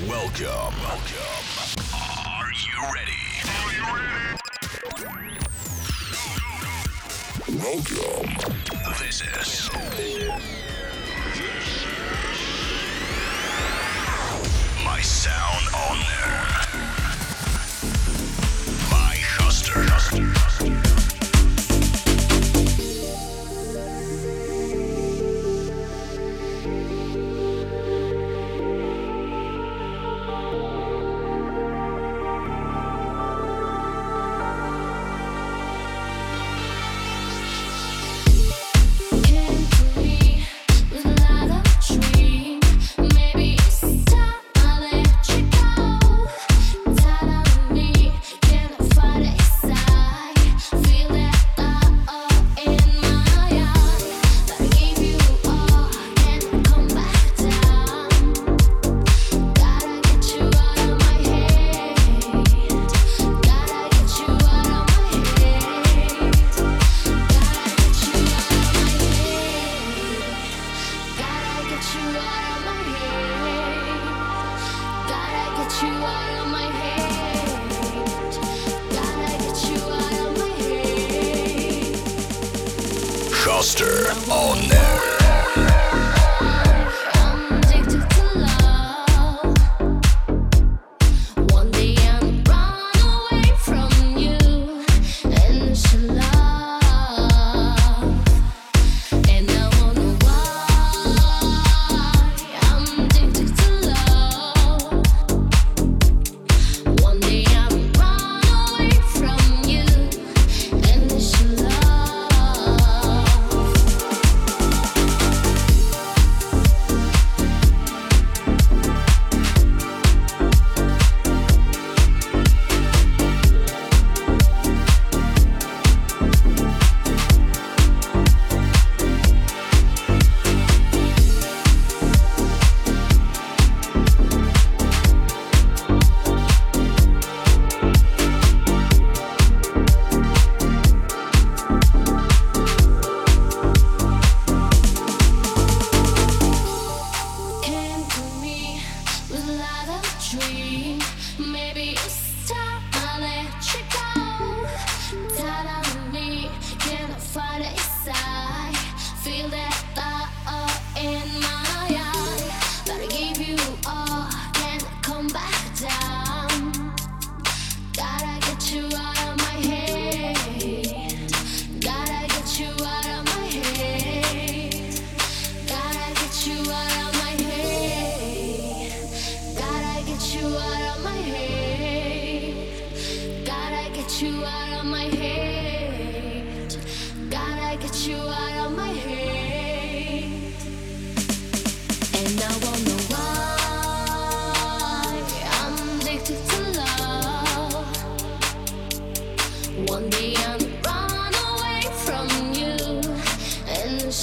Welcome. Welcome. Are you ready? Are you ready? Welcome. This is. My sound On Air. My Hoster.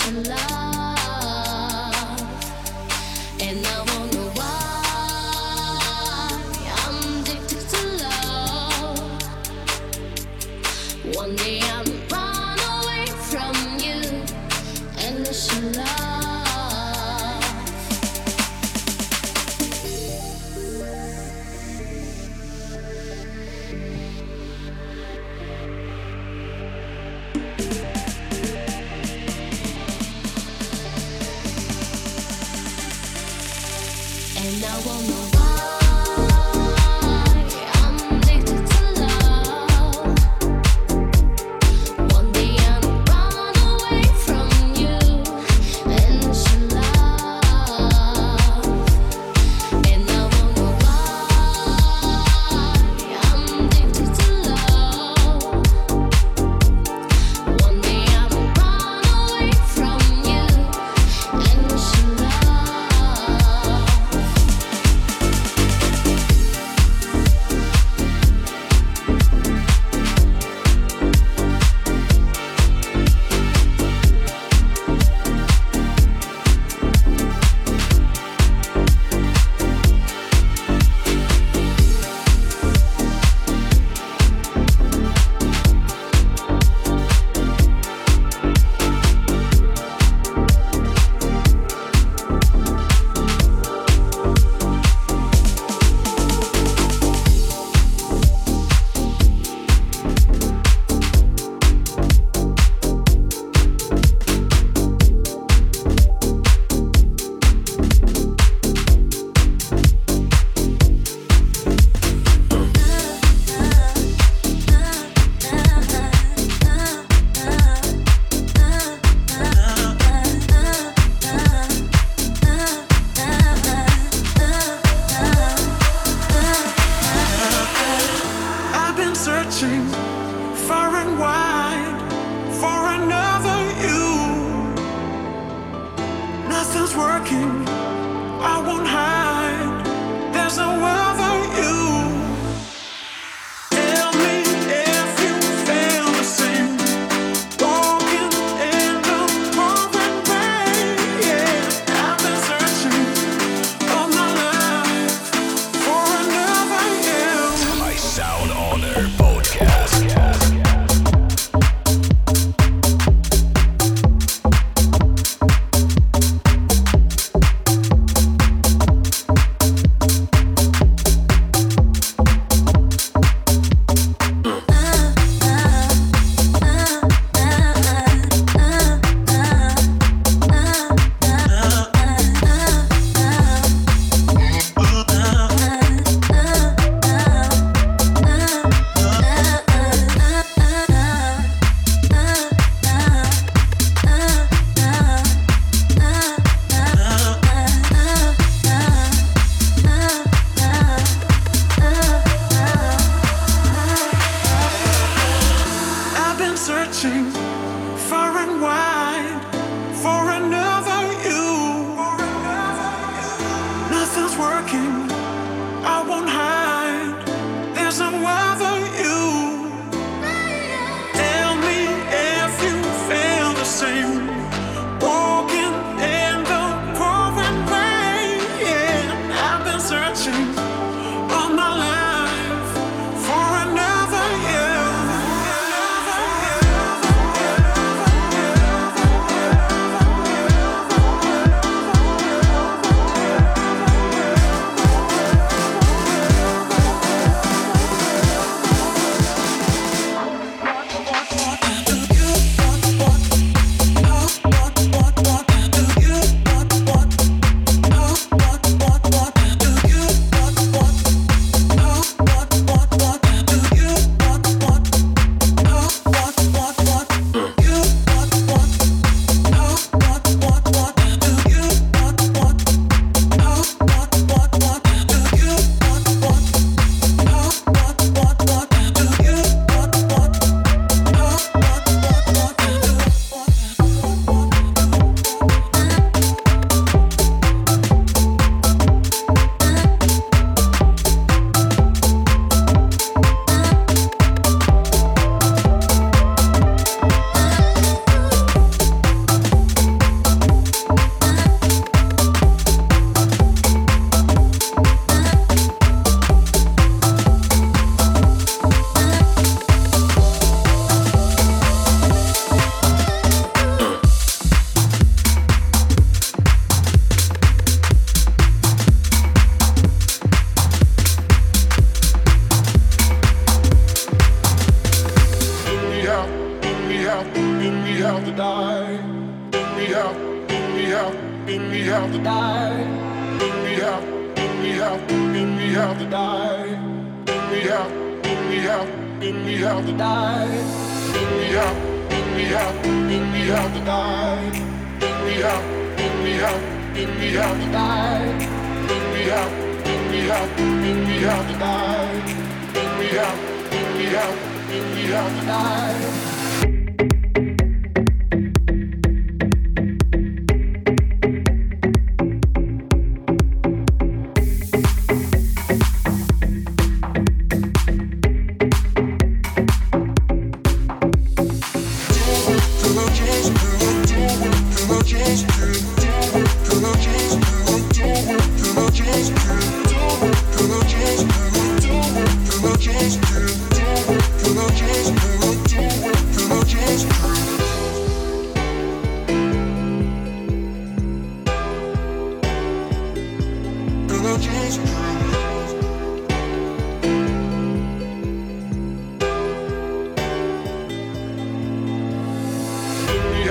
special love.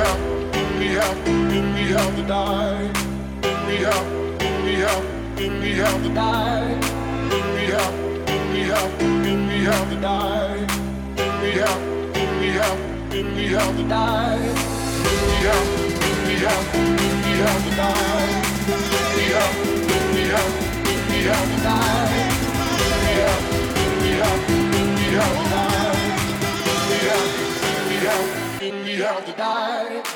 have, we have, we have to die. We have, we have, we have to die. We have, we have, we have to die. We have, we have, we have to die. We have, we have, we have to die. We have, we have, we have to die. We have, we have, we have to die. We have, we have you have to die.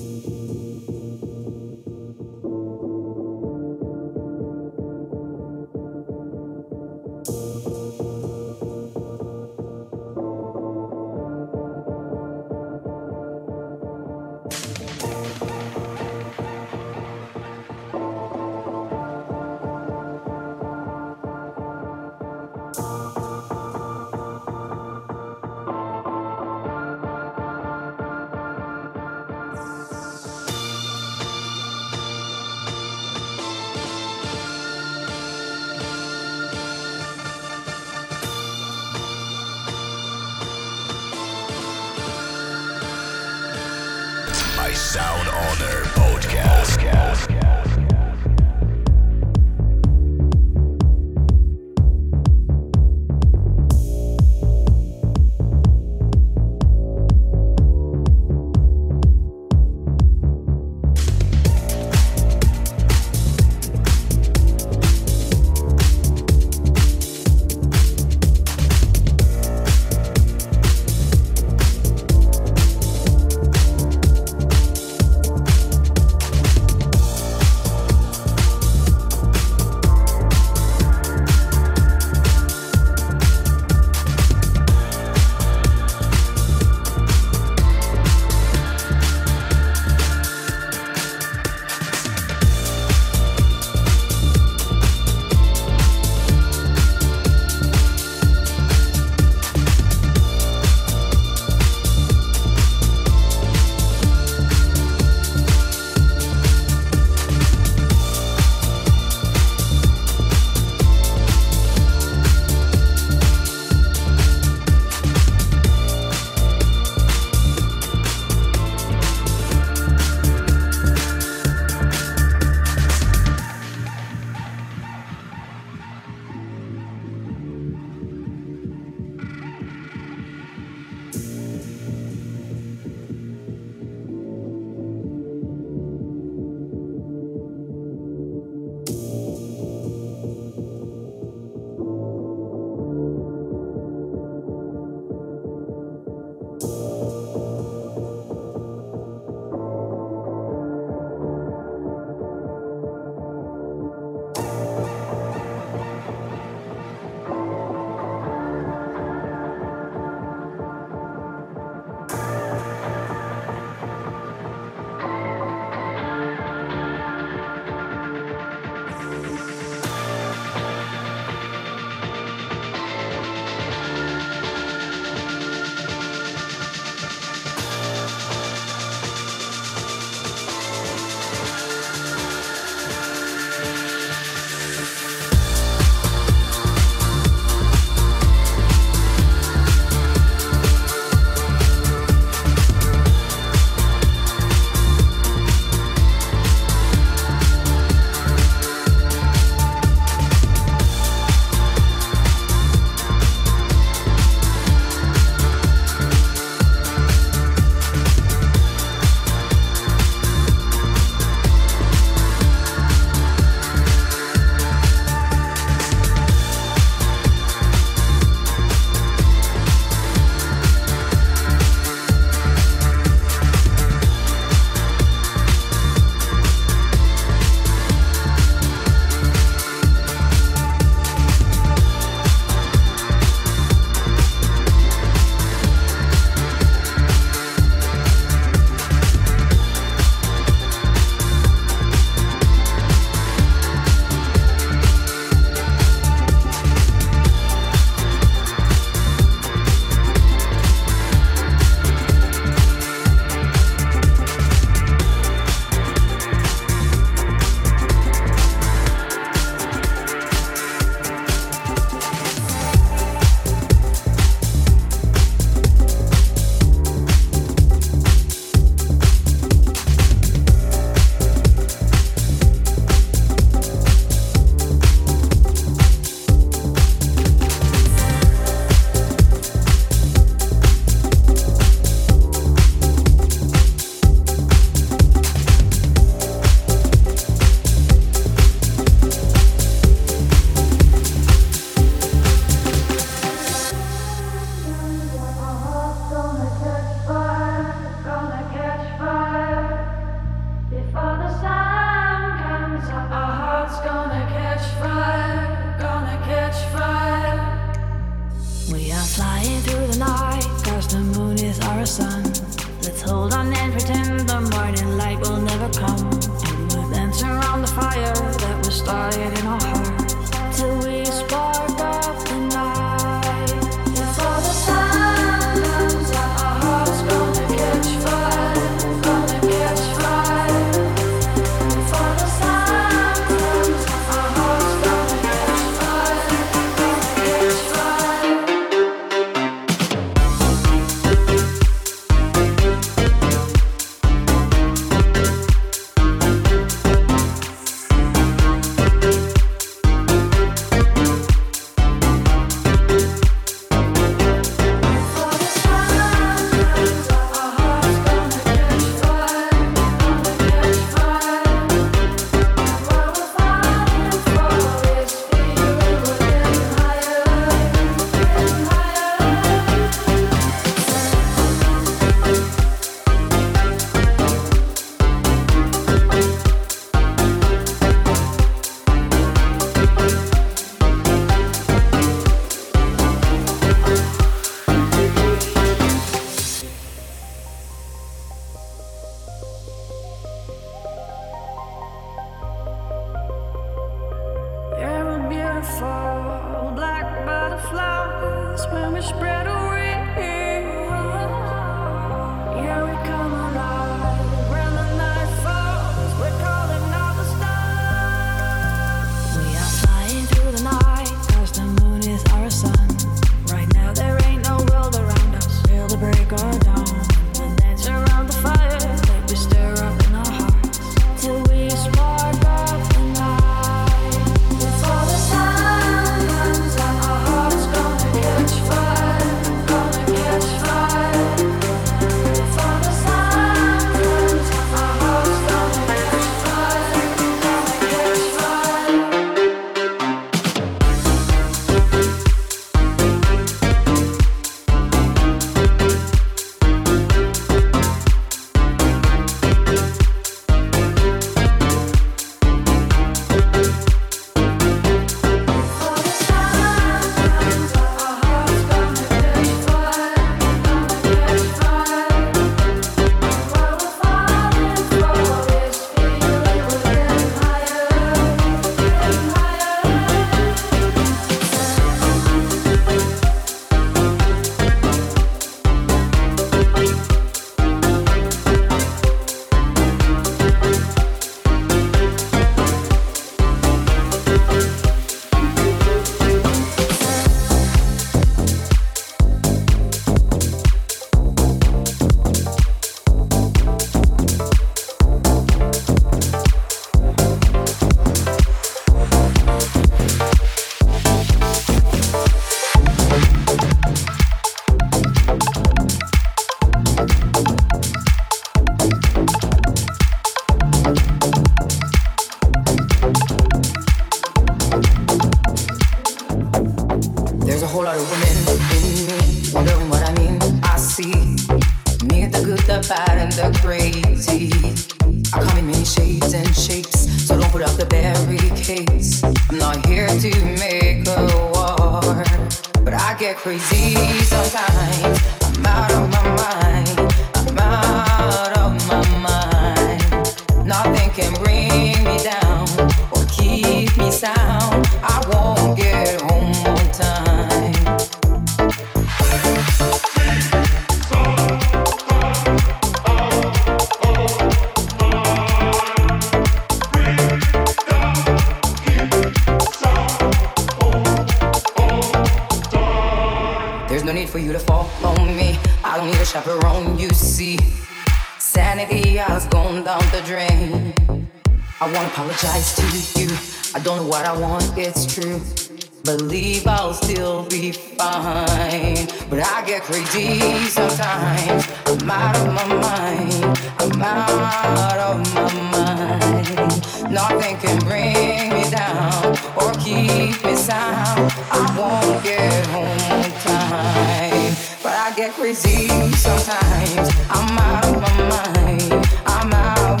3D sometimes. I'm out of my mind. I'm out of my mind. Nothing can bring me down or keep me sound. I won't get home on time. But I get crazy sometimes. I'm out of my mind. I'm out.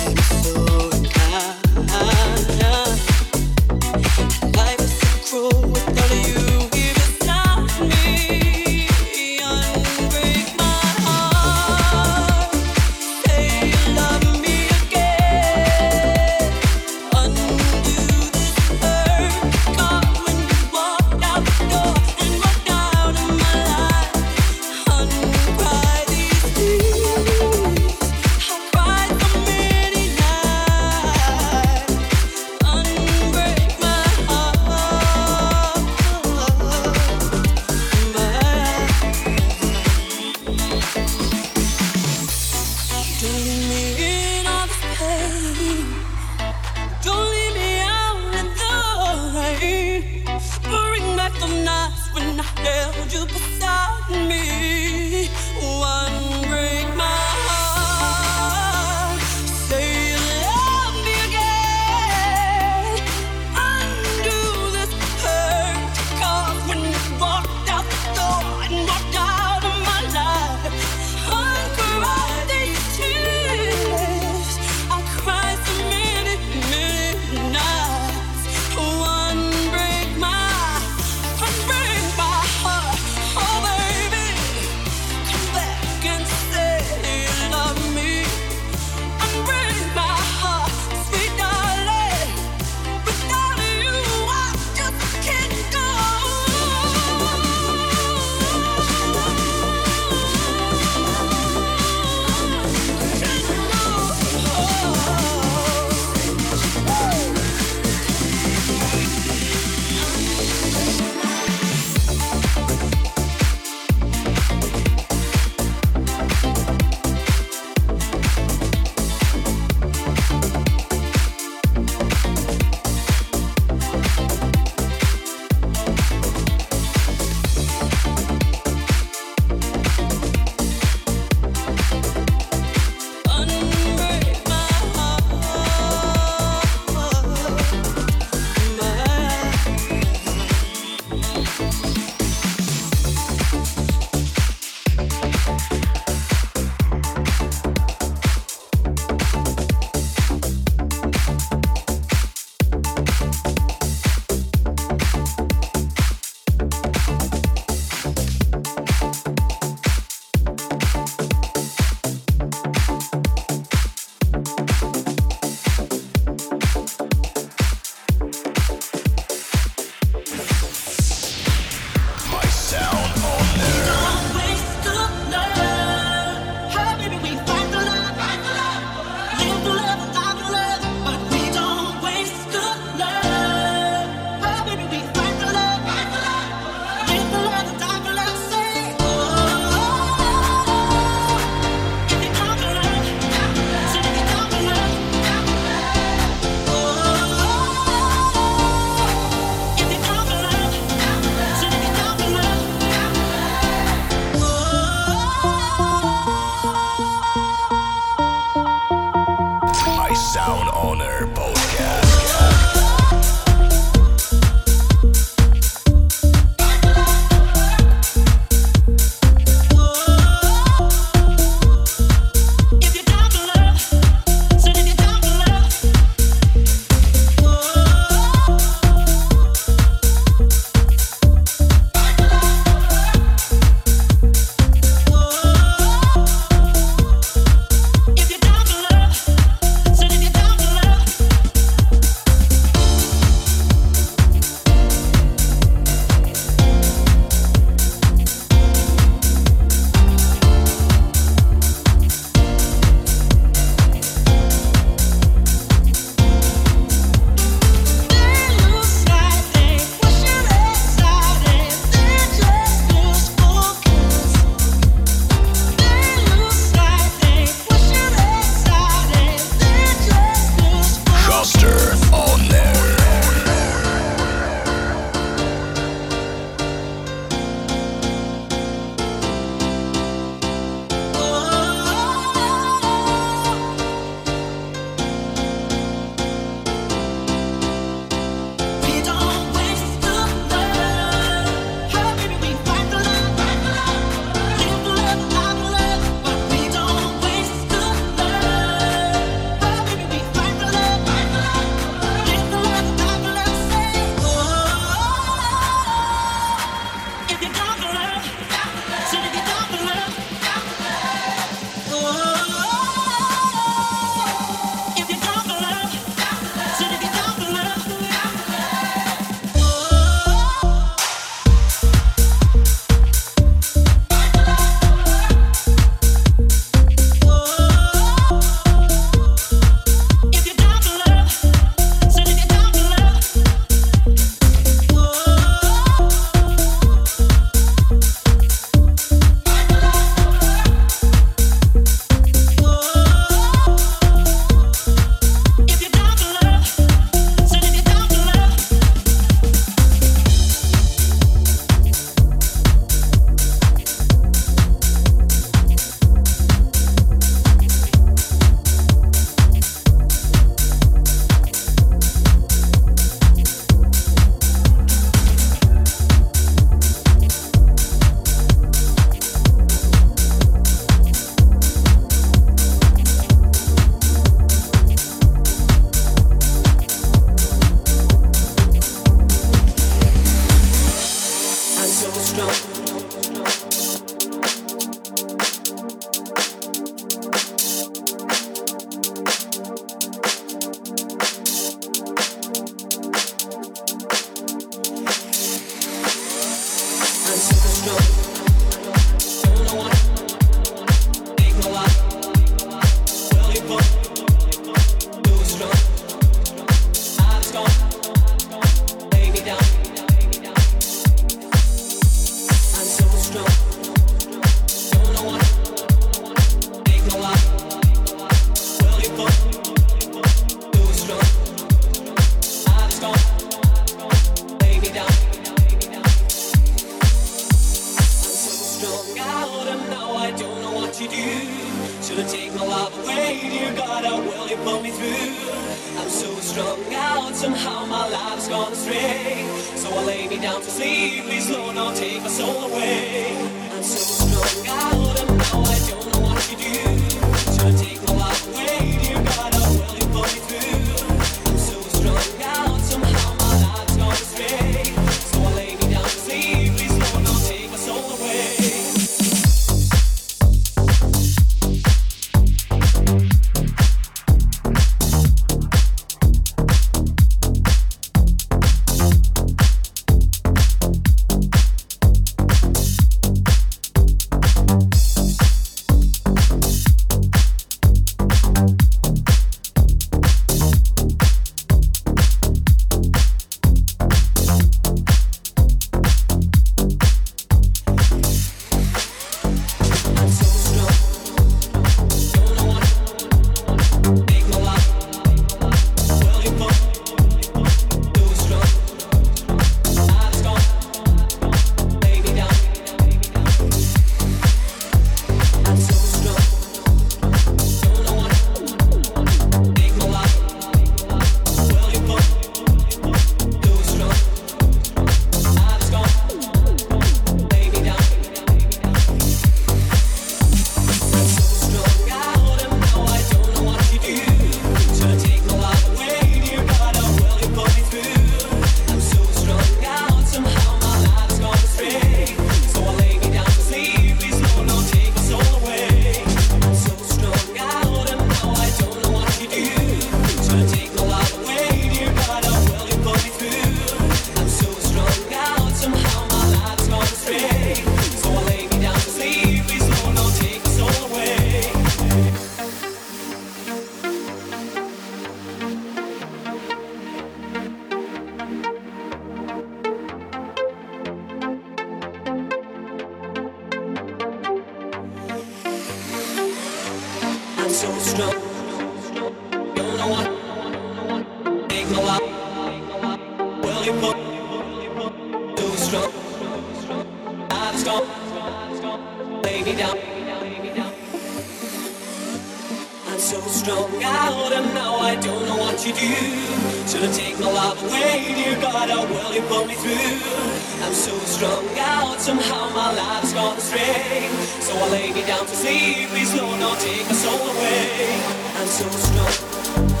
I'm so strung out, somehow my life's gone astray. So I lay me down to sleep, please Lord, don't take my soul away. I'm so strung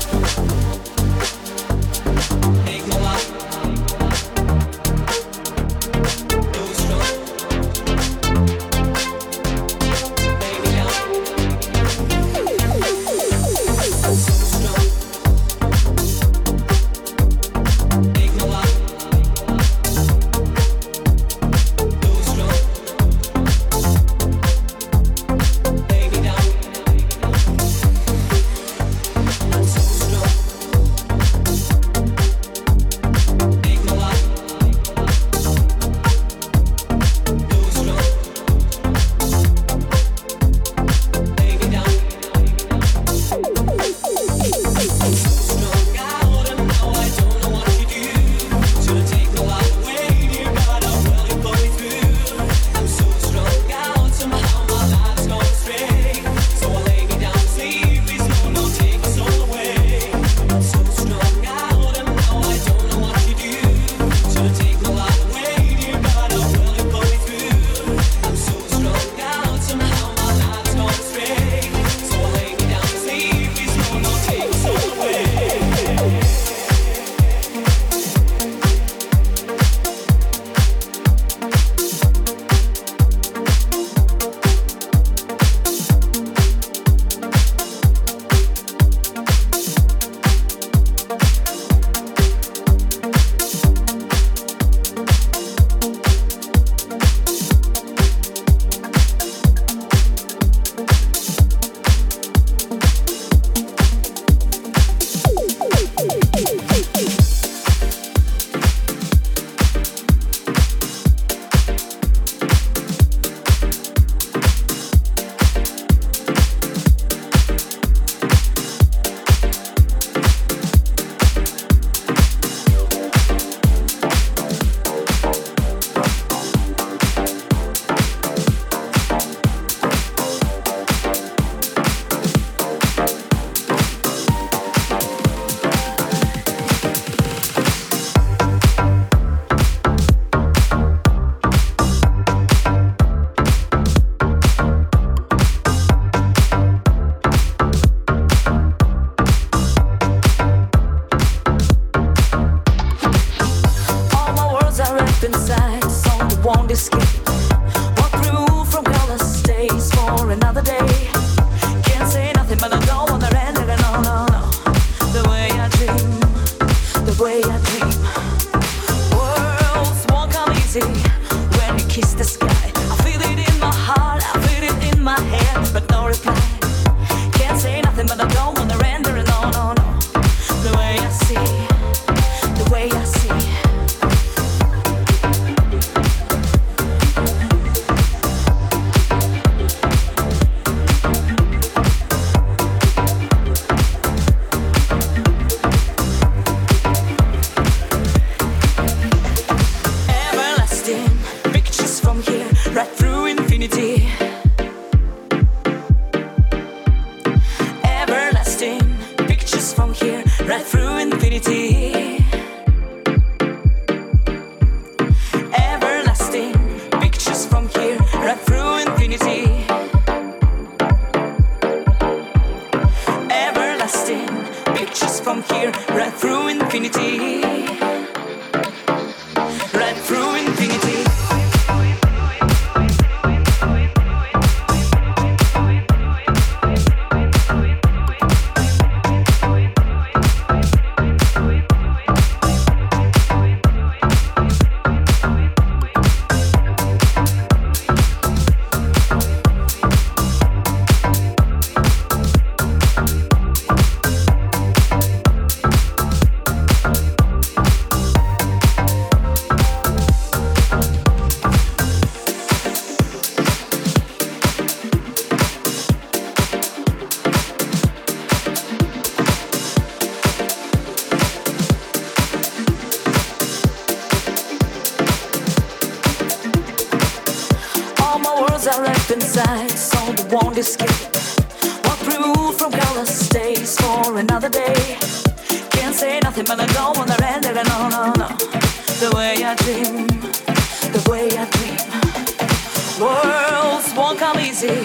easy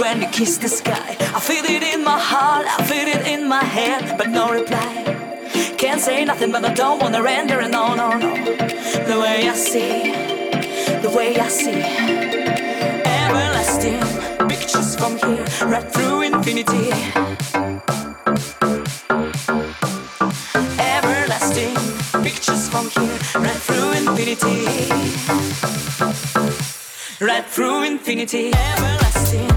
when you kiss the sky. I feel it in my heart, I feel it in my head, but no reply. Can't say nothing, but I don't wanna render it. No, no, no. The way I see, the way I see everlasting pictures from here right through infinity. Through infinity. Everlasting.